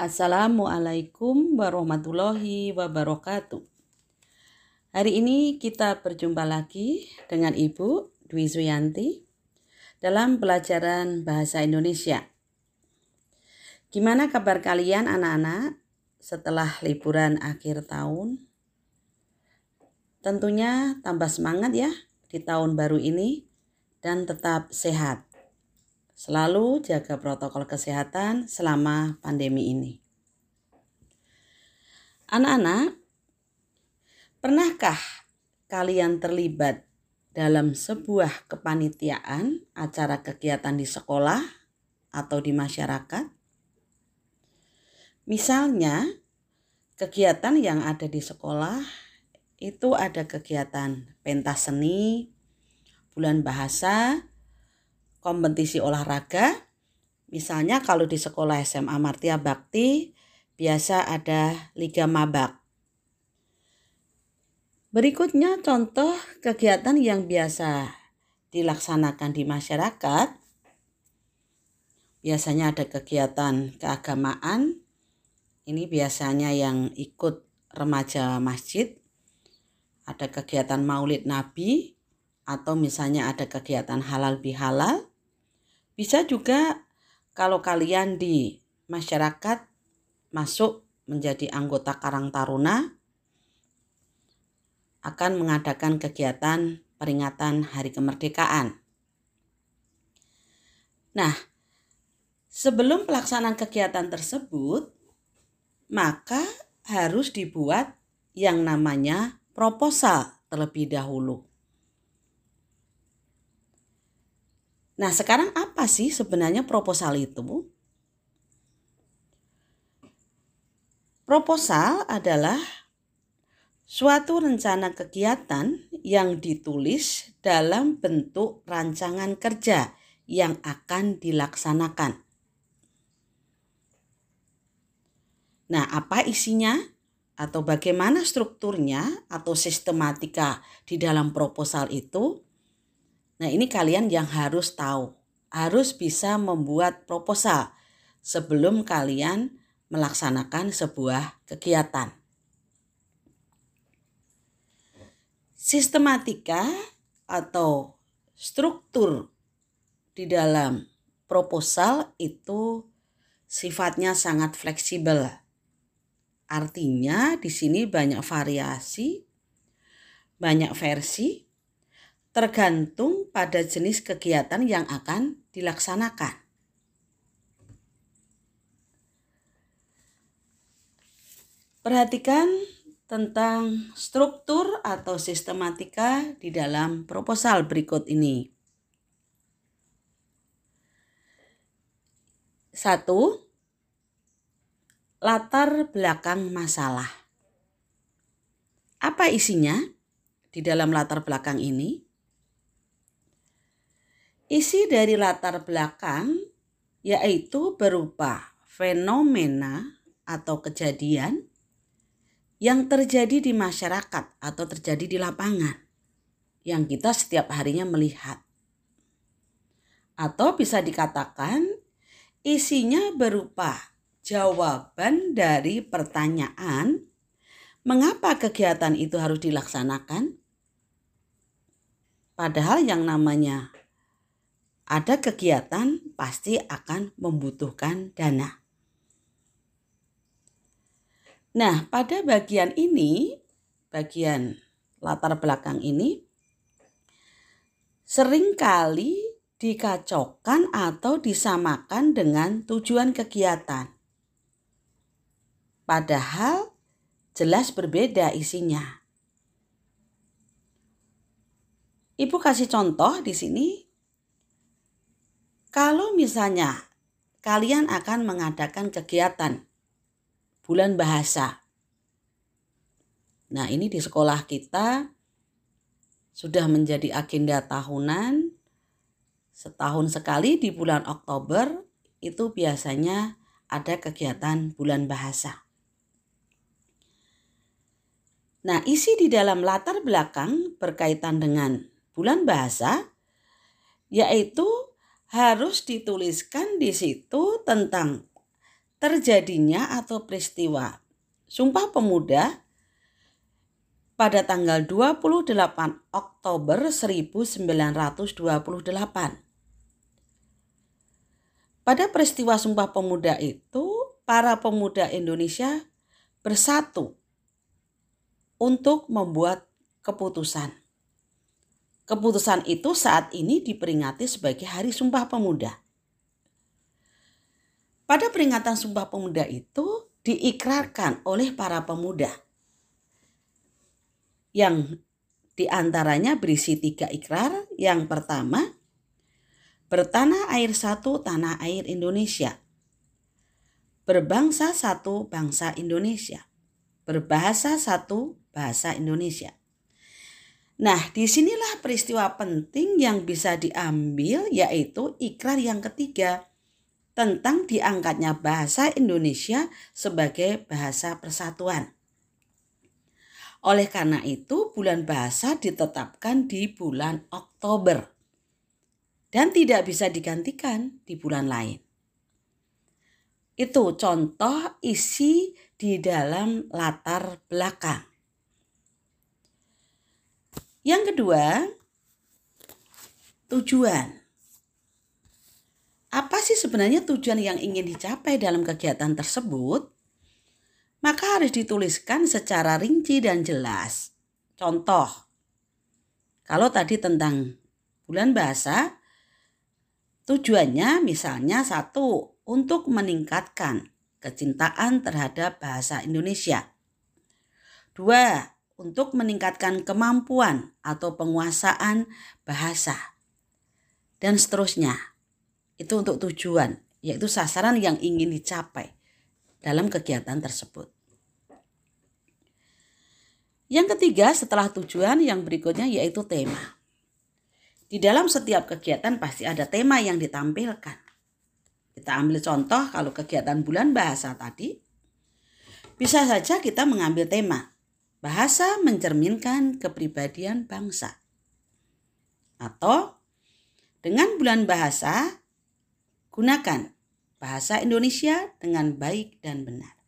Assalamualaikum warahmatullahi wabarakatuh. Hari ini kita berjumpa lagi dengan Ibu Dwi Suyanti dalam pelajaran Bahasa Indonesia. Gimana kabar kalian anak-anak setelah liburan akhir tahun? Tentunya tambah semangat ya di tahun baru ini dan tetap sehat. Selalu jaga protokol kesehatan selama pandemi ini. Anak-anak, pernahkah kalian terlibat dalam sebuah kepanitiaan acara kegiatan di sekolah atau di masyarakat? Misalnya, kegiatan yang ada di sekolah itu ada kegiatan pentas seni, bulan bahasa, kompetisi olahraga. Misalnya kalau di sekolah SMA Martia Bakti biasa ada liga mabak. Berikutnya contoh kegiatan yang biasa dilaksanakan di masyarakat. Biasanya ada kegiatan keagamaan. Ini biasanya yang ikut remaja masjid. Ada kegiatan maulid nabi atau misalnya ada kegiatan halal bihalal. Bisa juga kalau kalian di masyarakat masuk menjadi anggota Karang Taruna akan mengadakan kegiatan peringatan Hari Kemerdekaan. Nah, sebelum pelaksanaan kegiatan tersebut, maka harus dibuat yang namanya proposal terlebih dahulu. Nah, sekarang apa sih sebenarnya proposal itu? Proposal adalah suatu rencana kegiatan yang ditulis dalam bentuk rancangan kerja yang akan dilaksanakan. Nah, apa isinya atau bagaimana strukturnya atau sistematika di dalam proposal itu? Nah, ini kalian yang harus tahu. Harus bisa membuat proposal sebelum kalian melaksanakan sebuah kegiatan. Sistematika atau struktur di dalam proposal itu sifatnya sangat fleksibel. Artinya di sini banyak variasi, banyak versi, tergantung pada jenis kegiatan yang akan dilaksanakan. Perhatikan tentang struktur atau sistematika di dalam proposal berikut ini. Satu, latar belakang masalah. Apa isinya di dalam latar belakang ini? Isi dari latar belakang yaitu berupa fenomena atau kejadian yang terjadi di masyarakat atau terjadi di lapangan yang kita setiap harinya melihat. Atau bisa dikatakan isinya berupa jawaban dari pertanyaan mengapa kegiatan itu harus dilaksanakan? Padahal yang namanya ada kegiatan pasti akan membutuhkan dana. Nah, pada bagian ini, bagian latar belakang ini, sering kali dikacaukan atau disamakan dengan tujuan kegiatan. Padahal jelas berbeda isinya. Ibu kasih contoh di sini kalau misalnya kalian akan mengadakan kegiatan bulan bahasa. Nah, ini di sekolah kita sudah menjadi agenda tahunan. Setahun sekali di bulan Oktober itu biasanya ada kegiatan bulan bahasa. Nah, isi di dalam latar belakang berkaitan dengan bulan bahasa yaitu harus dituliskan di situ tentang terjadinya atau peristiwa Sumpah Pemuda pada tanggal 28 Oktober 1928. Pada peristiwa Sumpah Pemuda itu, para pemuda Indonesia bersatu untuk membuat keputusan. Keputusan itu saat ini diperingati sebagai Hari Sumpah Pemuda. Pada peringatan Sumpah Pemuda itu diikrarkan oleh para pemuda yang di antaranya berisi tiga ikrar. Yang pertama, bertanah air satu tanah air Indonesia, berbangsa satu bangsa Indonesia, berbahasa satu bahasa Indonesia. Nah, di sinilah peristiwa penting yang bisa diambil yaitu ikrar yang ketiga tentang diangkatnya bahasa Indonesia sebagai bahasa persatuan. Oleh karena itu, bulan bahasa ditetapkan di bulan Oktober dan tidak bisa digantikan di bulan lain. Itu contoh isi di dalam latar belakang. Yang kedua, tujuan. Apa sih sebenarnya tujuan yang ingin dicapai dalam kegiatan tersebut? Maka harus dituliskan secara rinci dan jelas. Contoh, kalau tadi tentang bulan bahasa, tujuannya misalnya satu, untuk meningkatkan kecintaan terhadap bahasa Indonesia. Dua, untuk meningkatkan kemampuan atau penguasaan bahasa. Dan seterusnya. Itu untuk tujuan, yaitu sasaran yang ingin dicapai dalam kegiatan tersebut. Yang ketiga setelah tujuan yang berikutnya yaitu tema. Di dalam setiap kegiatan pasti ada tema yang ditampilkan. Kita ambil contoh kalau kegiatan bulan bahasa tadi, bisa saja kita mengambil tema bahasa mencerminkan kepribadian bangsa. Atau dengan bulan bahasa Gunakan bahasa Indonesia dengan baik dan benar.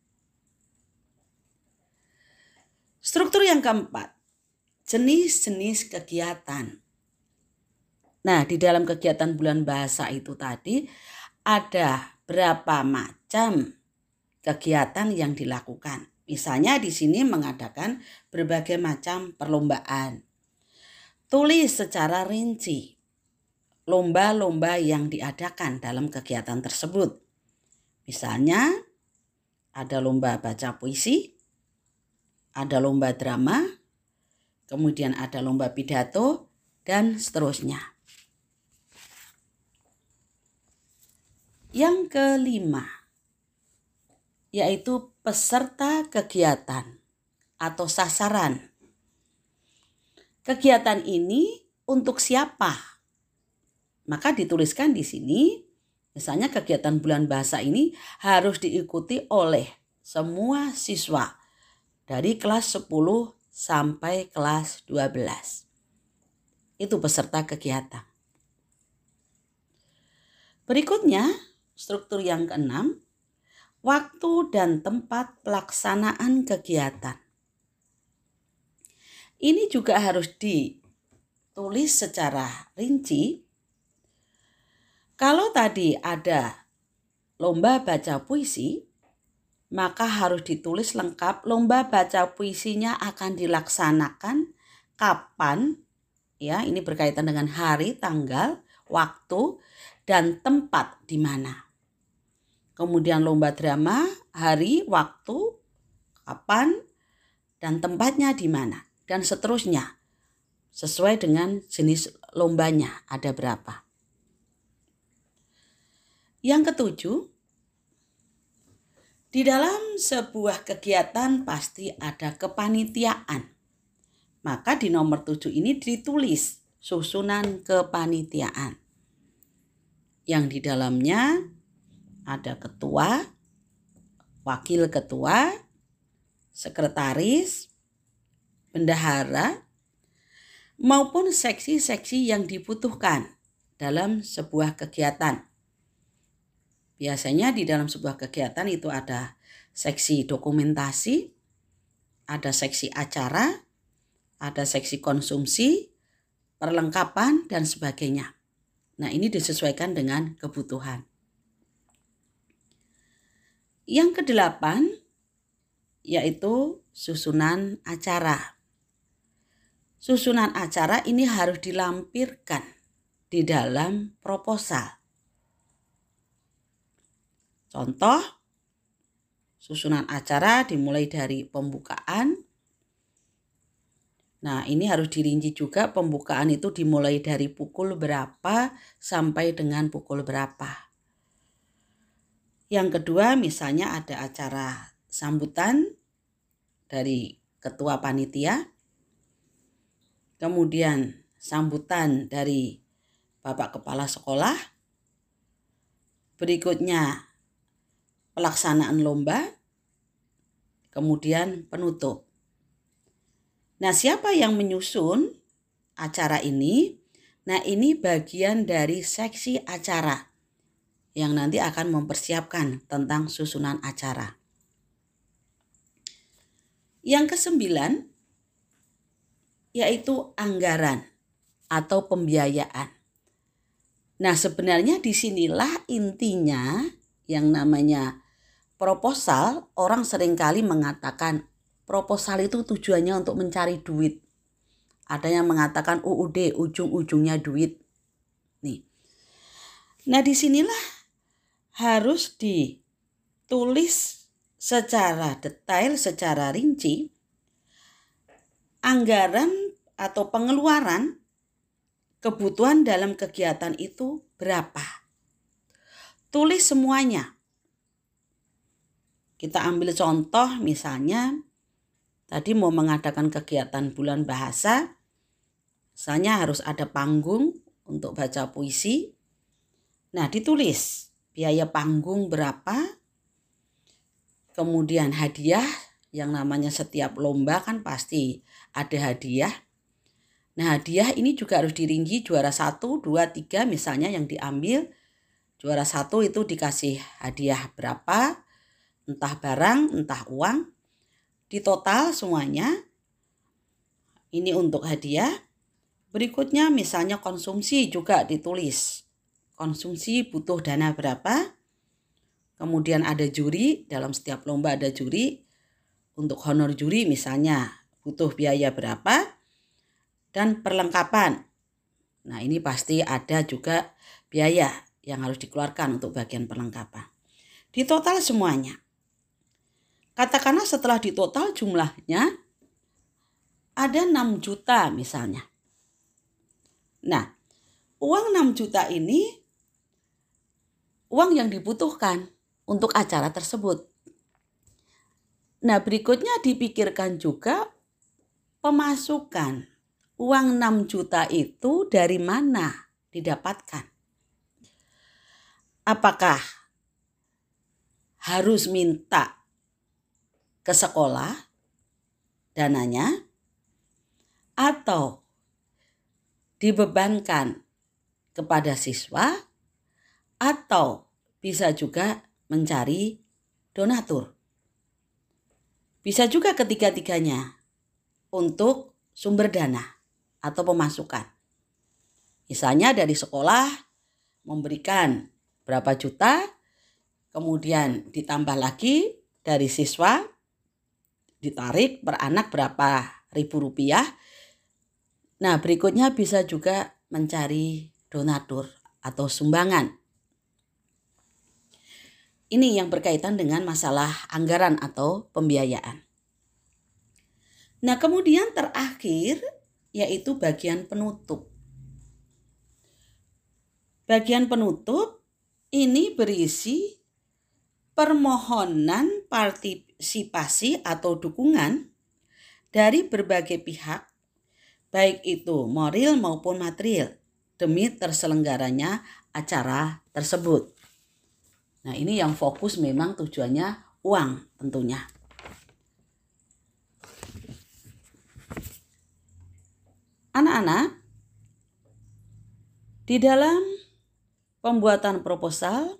Struktur yang keempat, jenis-jenis kegiatan. Nah, di dalam kegiatan bulan bahasa itu tadi ada berapa macam kegiatan yang dilakukan. Misalnya di sini mengadakan berbagai macam perlombaan. Tulis secara rinci lomba-lomba yang diadakan dalam kegiatan tersebut. Misalnya, ada lomba baca puisi, ada lomba drama, kemudian ada lomba pidato, dan seterusnya. Yang kelima, yaitu peserta kegiatan atau sasaran. Kegiatan ini untuk siapa? Maka dituliskan di sini, misalnya kegiatan bulan bahasa ini harus diikuti oleh semua siswa dari kelas 10 sampai kelas 12. Itu peserta kegiatan. Berikutnya, struktur yang keenam, waktu dan tempat pelaksanaan kegiatan. Ini juga harus ditulis secara rinci kalau tadi ada lomba baca puisi, maka harus ditulis lengkap lomba baca puisinya akan dilaksanakan kapan ya ini berkaitan dengan hari, tanggal, waktu dan tempat di mana. Kemudian lomba drama, hari, waktu, kapan dan tempatnya di mana dan seterusnya sesuai dengan jenis lombanya ada berapa. Yang ketujuh, di dalam sebuah kegiatan pasti ada kepanitiaan. Maka di nomor tujuh ini ditulis susunan kepanitiaan. Yang di dalamnya ada ketua, wakil ketua, sekretaris, bendahara, maupun seksi-seksi yang dibutuhkan dalam sebuah kegiatan biasanya di dalam sebuah kegiatan itu ada seksi dokumentasi, ada seksi acara, ada seksi konsumsi, perlengkapan, dan sebagainya. Nah, ini disesuaikan dengan kebutuhan. Yang kedelapan yaitu susunan acara. Susunan acara ini harus dilampirkan di dalam proposal. Contoh, susunan acara dimulai dari pembukaan. Nah, ini harus dirinci juga pembukaan itu dimulai dari pukul berapa sampai dengan pukul berapa. Yang kedua, misalnya ada acara sambutan dari ketua panitia, kemudian sambutan dari Bapak Kepala Sekolah, berikutnya pelaksanaan lomba, kemudian penutup. Nah, siapa yang menyusun acara ini? Nah, ini bagian dari seksi acara yang nanti akan mempersiapkan tentang susunan acara. Yang kesembilan yaitu anggaran atau pembiayaan. Nah, sebenarnya di sinilah intinya yang namanya proposal. Orang sering kali mengatakan proposal itu tujuannya untuk mencari duit. Ada yang mengatakan UUD ujung-ujungnya duit. Nih. Nah, di sinilah harus ditulis secara detail, secara rinci anggaran atau pengeluaran kebutuhan dalam kegiatan itu berapa. Tulis semuanya. Kita ambil contoh misalnya tadi mau mengadakan kegiatan bulan bahasa, misalnya harus ada panggung untuk baca puisi. Nah, ditulis biaya panggung berapa, kemudian hadiah yang namanya setiap lomba kan pasti ada hadiah. Nah hadiah ini juga harus dirinci juara satu, dua, tiga misalnya yang diambil. Juara satu itu dikasih hadiah berapa, entah barang, entah uang. Di total semuanya, ini untuk hadiah. Berikutnya misalnya konsumsi juga ditulis konsumsi butuh dana berapa. Kemudian ada juri, dalam setiap lomba ada juri. Untuk honor juri misalnya butuh biaya berapa. Dan perlengkapan. Nah ini pasti ada juga biaya yang harus dikeluarkan untuk bagian perlengkapan. Di total semuanya. Katakanlah setelah di total jumlahnya ada 6 juta misalnya. Nah, uang 6 juta ini uang yang dibutuhkan untuk acara tersebut. Nah, berikutnya dipikirkan juga pemasukan. Uang 6 juta itu dari mana didapatkan? Apakah harus minta ke sekolah dananya atau dibebankan kepada siswa atau bisa juga mencari donatur. Bisa juga ketiga-tiganya untuk sumber dana atau pemasukan. Misalnya dari sekolah memberikan berapa juta, kemudian ditambah lagi dari siswa ditarik per anak berapa ribu rupiah. Nah berikutnya bisa juga mencari donatur atau sumbangan. Ini yang berkaitan dengan masalah anggaran atau pembiayaan. Nah, kemudian terakhir yaitu bagian penutup. Bagian penutup ini berisi permohonan partisipasi atau dukungan dari berbagai pihak, baik itu moral maupun material, demi terselenggaranya acara tersebut. Nah, ini yang fokus memang tujuannya uang tentunya. Anak-anak, di dalam pembuatan proposal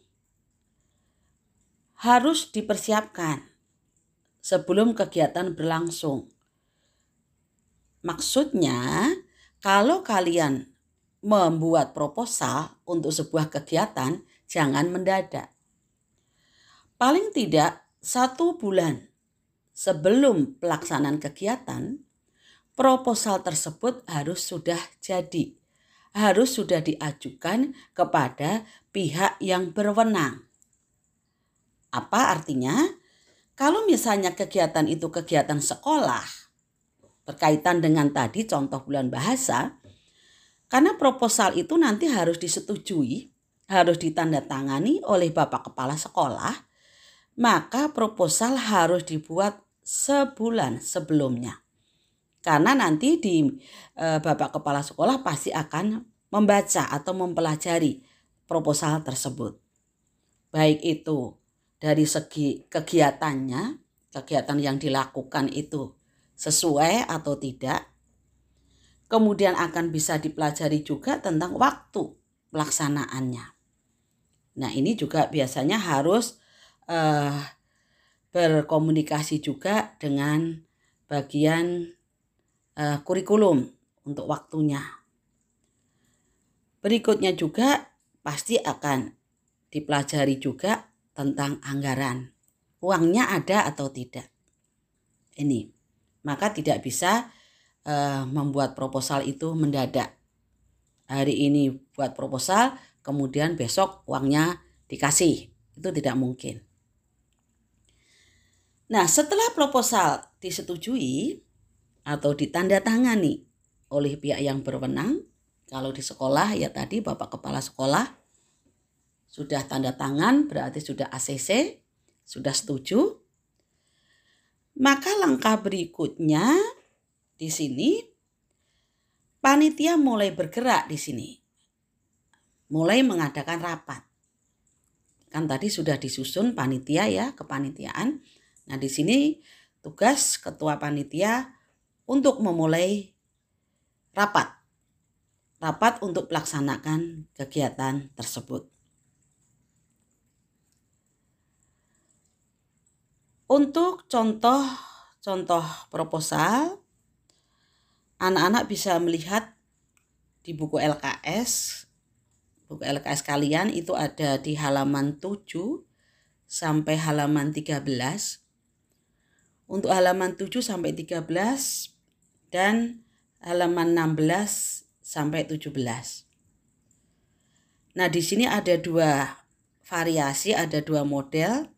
harus dipersiapkan sebelum kegiatan berlangsung. Maksudnya, kalau kalian membuat proposal untuk sebuah kegiatan, jangan mendadak. Paling tidak satu bulan sebelum pelaksanaan kegiatan, proposal tersebut harus sudah jadi, harus sudah diajukan kepada pihak yang berwenang. Apa artinya? Kalau misalnya kegiatan itu kegiatan sekolah, berkaitan dengan tadi contoh bulan bahasa, karena proposal itu nanti harus disetujui, harus ditandatangani oleh Bapak Kepala Sekolah, maka proposal harus dibuat sebulan sebelumnya. Karena nanti di e, Bapak Kepala Sekolah pasti akan membaca atau mempelajari proposal tersebut. Baik itu dari segi kegiatannya, kegiatan yang dilakukan itu sesuai atau tidak, kemudian akan bisa dipelajari juga tentang waktu pelaksanaannya. Nah, ini juga biasanya harus uh, berkomunikasi juga dengan bagian uh, kurikulum untuk waktunya. Berikutnya juga pasti akan dipelajari juga tentang anggaran. Uangnya ada atau tidak. Ini. Maka tidak bisa uh, membuat proposal itu mendadak. Hari ini buat proposal, kemudian besok uangnya dikasih. Itu tidak mungkin. Nah, setelah proposal disetujui atau ditandatangani oleh pihak yang berwenang, kalau di sekolah ya tadi Bapak Kepala Sekolah sudah tanda tangan berarti sudah ACC, sudah setuju. Maka langkah berikutnya di sini panitia mulai bergerak di sini. Mulai mengadakan rapat. Kan tadi sudah disusun panitia ya, kepanitiaan. Nah, di sini tugas ketua panitia untuk memulai rapat. Rapat untuk melaksanakan kegiatan tersebut. Untuk contoh-contoh proposal anak-anak bisa melihat di buku LKS buku LKS kalian itu ada di halaman 7 sampai halaman 13 untuk halaman 7 sampai 13 dan halaman 16 sampai 17 Nah di sini ada dua variasi ada dua model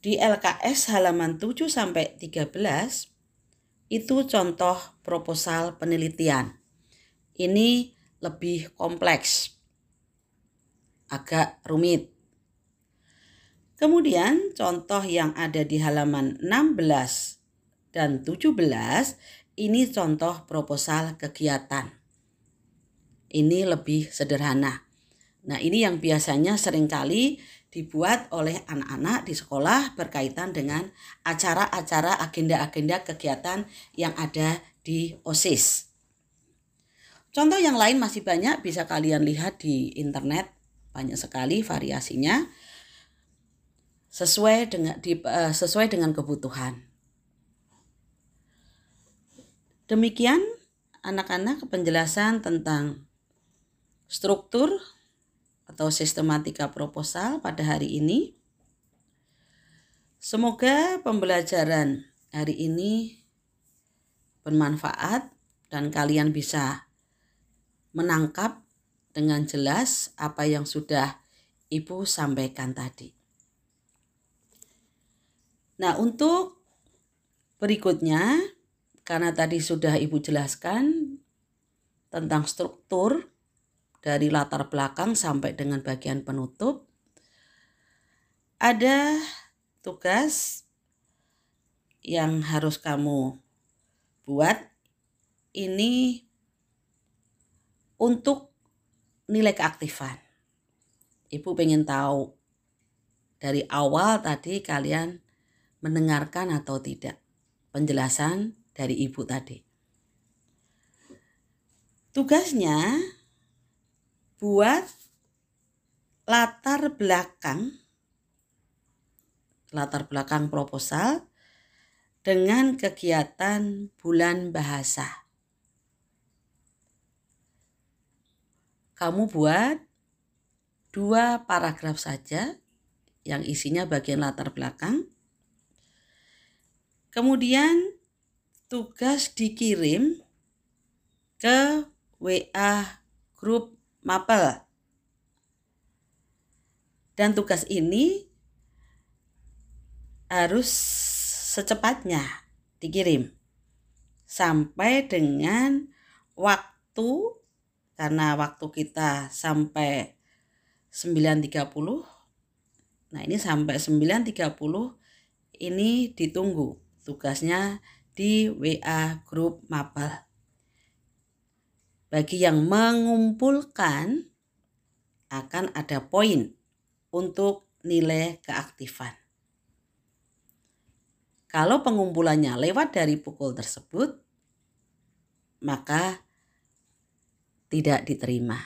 di LKS halaman 7 sampai 13 itu contoh proposal penelitian. Ini lebih kompleks, agak rumit. Kemudian contoh yang ada di halaman 16 dan 17 ini contoh proposal kegiatan. Ini lebih sederhana. Nah, ini yang biasanya sering kali dibuat oleh anak-anak di sekolah berkaitan dengan acara-acara agenda-agenda kegiatan yang ada di OSIS. Contoh yang lain masih banyak bisa kalian lihat di internet banyak sekali variasinya sesuai dengan di, uh, sesuai dengan kebutuhan. Demikian anak-anak penjelasan tentang struktur atau sistematika proposal pada hari ini. Semoga pembelajaran hari ini bermanfaat dan kalian bisa menangkap dengan jelas apa yang sudah Ibu sampaikan tadi. Nah, untuk berikutnya, karena tadi sudah Ibu jelaskan tentang struktur dari latar belakang sampai dengan bagian penutup. Ada tugas yang harus kamu buat ini untuk nilai keaktifan. Ibu pengen tahu dari awal tadi kalian mendengarkan atau tidak penjelasan dari ibu tadi. Tugasnya buat latar belakang latar belakang proposal dengan kegiatan bulan bahasa. Kamu buat dua paragraf saja yang isinya bagian latar belakang. Kemudian tugas dikirim ke WA grup Mapel. Dan tugas ini harus secepatnya dikirim sampai dengan waktu karena waktu kita sampai 9.30 nah ini sampai 9.30 ini ditunggu tugasnya di WA grup Mapel bagi yang mengumpulkan akan ada poin untuk nilai keaktifan kalau pengumpulannya lewat dari pukul tersebut, maka tidak diterima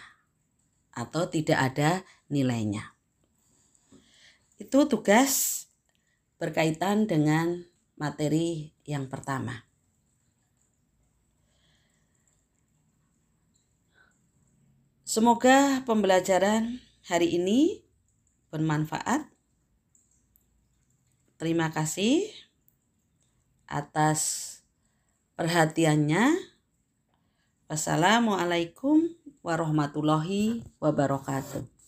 atau tidak ada nilainya. Itu tugas berkaitan dengan materi yang pertama. Semoga pembelajaran hari ini bermanfaat. Terima kasih atas perhatiannya. Wassalamualaikum warahmatullahi wabarakatuh.